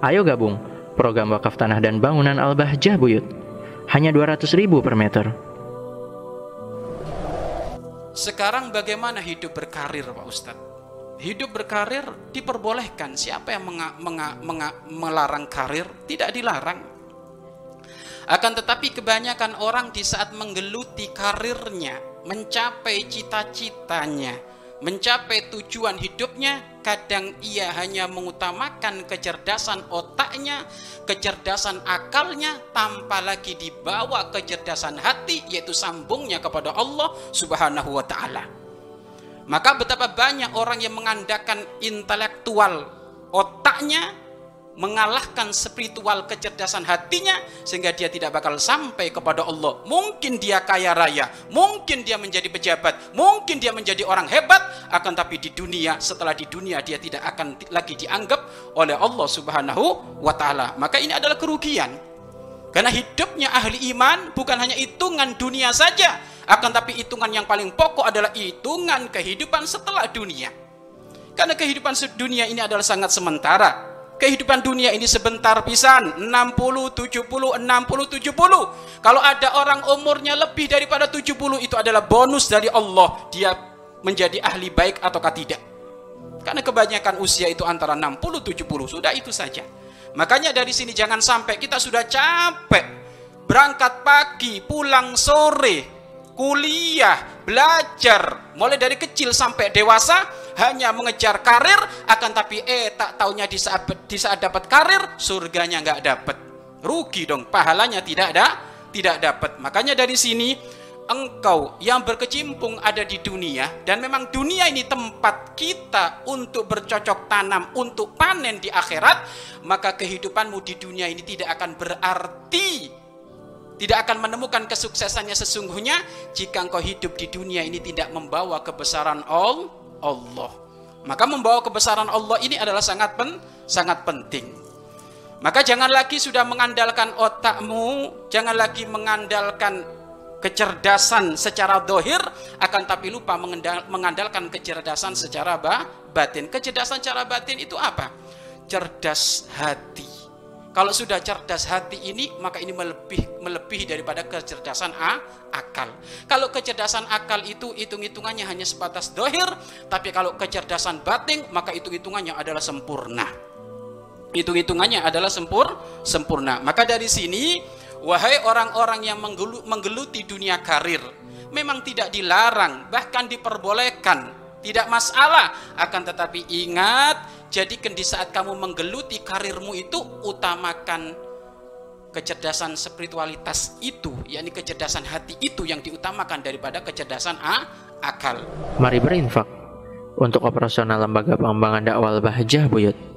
Ayo gabung program wakaf tanah dan bangunan Al-Bahjah Buyut. Hanya 200 ribu per meter. Sekarang bagaimana hidup berkarir Pak Ustadz? Hidup berkarir diperbolehkan. Siapa yang menga, menga, menga, melarang karir? Tidak dilarang. Akan tetapi kebanyakan orang di saat menggeluti karirnya, mencapai cita-citanya, mencapai tujuan hidupnya, kadang ia hanya mengutamakan kecerdasan otaknya, kecerdasan akalnya, tanpa lagi dibawa kecerdasan hati, yaitu sambungnya kepada Allah Subhanahu wa Ta'ala. Maka, betapa banyak orang yang mengandalkan intelektual otaknya, mengalahkan spiritual kecerdasan hatinya sehingga dia tidak bakal sampai kepada Allah. Mungkin dia kaya raya, mungkin dia menjadi pejabat, mungkin dia menjadi orang hebat, akan tapi di dunia setelah di dunia dia tidak akan lagi dianggap oleh Allah Subhanahu wa taala. Maka ini adalah kerugian. Karena hidupnya ahli iman bukan hanya hitungan dunia saja, akan tapi hitungan yang paling pokok adalah hitungan kehidupan setelah dunia. Karena kehidupan dunia ini adalah sangat sementara kehidupan dunia ini sebentar pisan. 60 70 60 70 kalau ada orang umurnya lebih daripada 70 itu adalah bonus dari Allah. Dia menjadi ahli baik ataukah tidak? Karena kebanyakan usia itu antara 60 70 sudah itu saja. Makanya dari sini jangan sampai kita sudah capek. Berangkat pagi pulang sore kuliah, belajar, mulai dari kecil sampai dewasa hanya mengejar karir, akan tapi eh tak taunya di saat di saat dapat karir surganya nggak dapat, rugi dong, pahalanya tidak ada, tidak dapat. Makanya dari sini engkau yang berkecimpung ada di dunia dan memang dunia ini tempat kita untuk bercocok tanam untuk panen di akhirat maka kehidupanmu di dunia ini tidak akan berarti tidak akan menemukan kesuksesannya sesungguhnya jika engkau hidup di dunia ini tidak membawa kebesaran Allah. Maka membawa kebesaran Allah ini adalah sangat pen, sangat penting. Maka jangan lagi sudah mengandalkan otakmu, jangan lagi mengandalkan kecerdasan secara dohir, akan tapi lupa mengandalkan kecerdasan secara batin. Kecerdasan secara batin itu apa? Cerdas hati kalau sudah cerdas hati ini, maka ini melebih melebihi daripada kecerdasan A, akal. Kalau kecerdasan akal itu hitung-hitungannya hanya sebatas dohir, tapi kalau kecerdasan batin, maka hitung-hitungannya adalah sempurna. Hitung-hitungannya adalah sempur, sempurna. Maka dari sini, wahai orang-orang yang menggeluti dunia karir, memang tidak dilarang, bahkan diperbolehkan, tidak masalah. Akan tetapi ingat, Jadikan di saat kamu menggeluti karirmu itu utamakan kecerdasan spiritualitas itu, yakni kecerdasan hati itu yang diutamakan daripada kecerdasan A, akal. Mari berinfak untuk operasional lembaga pengembangan dakwah Bahjah Buyut.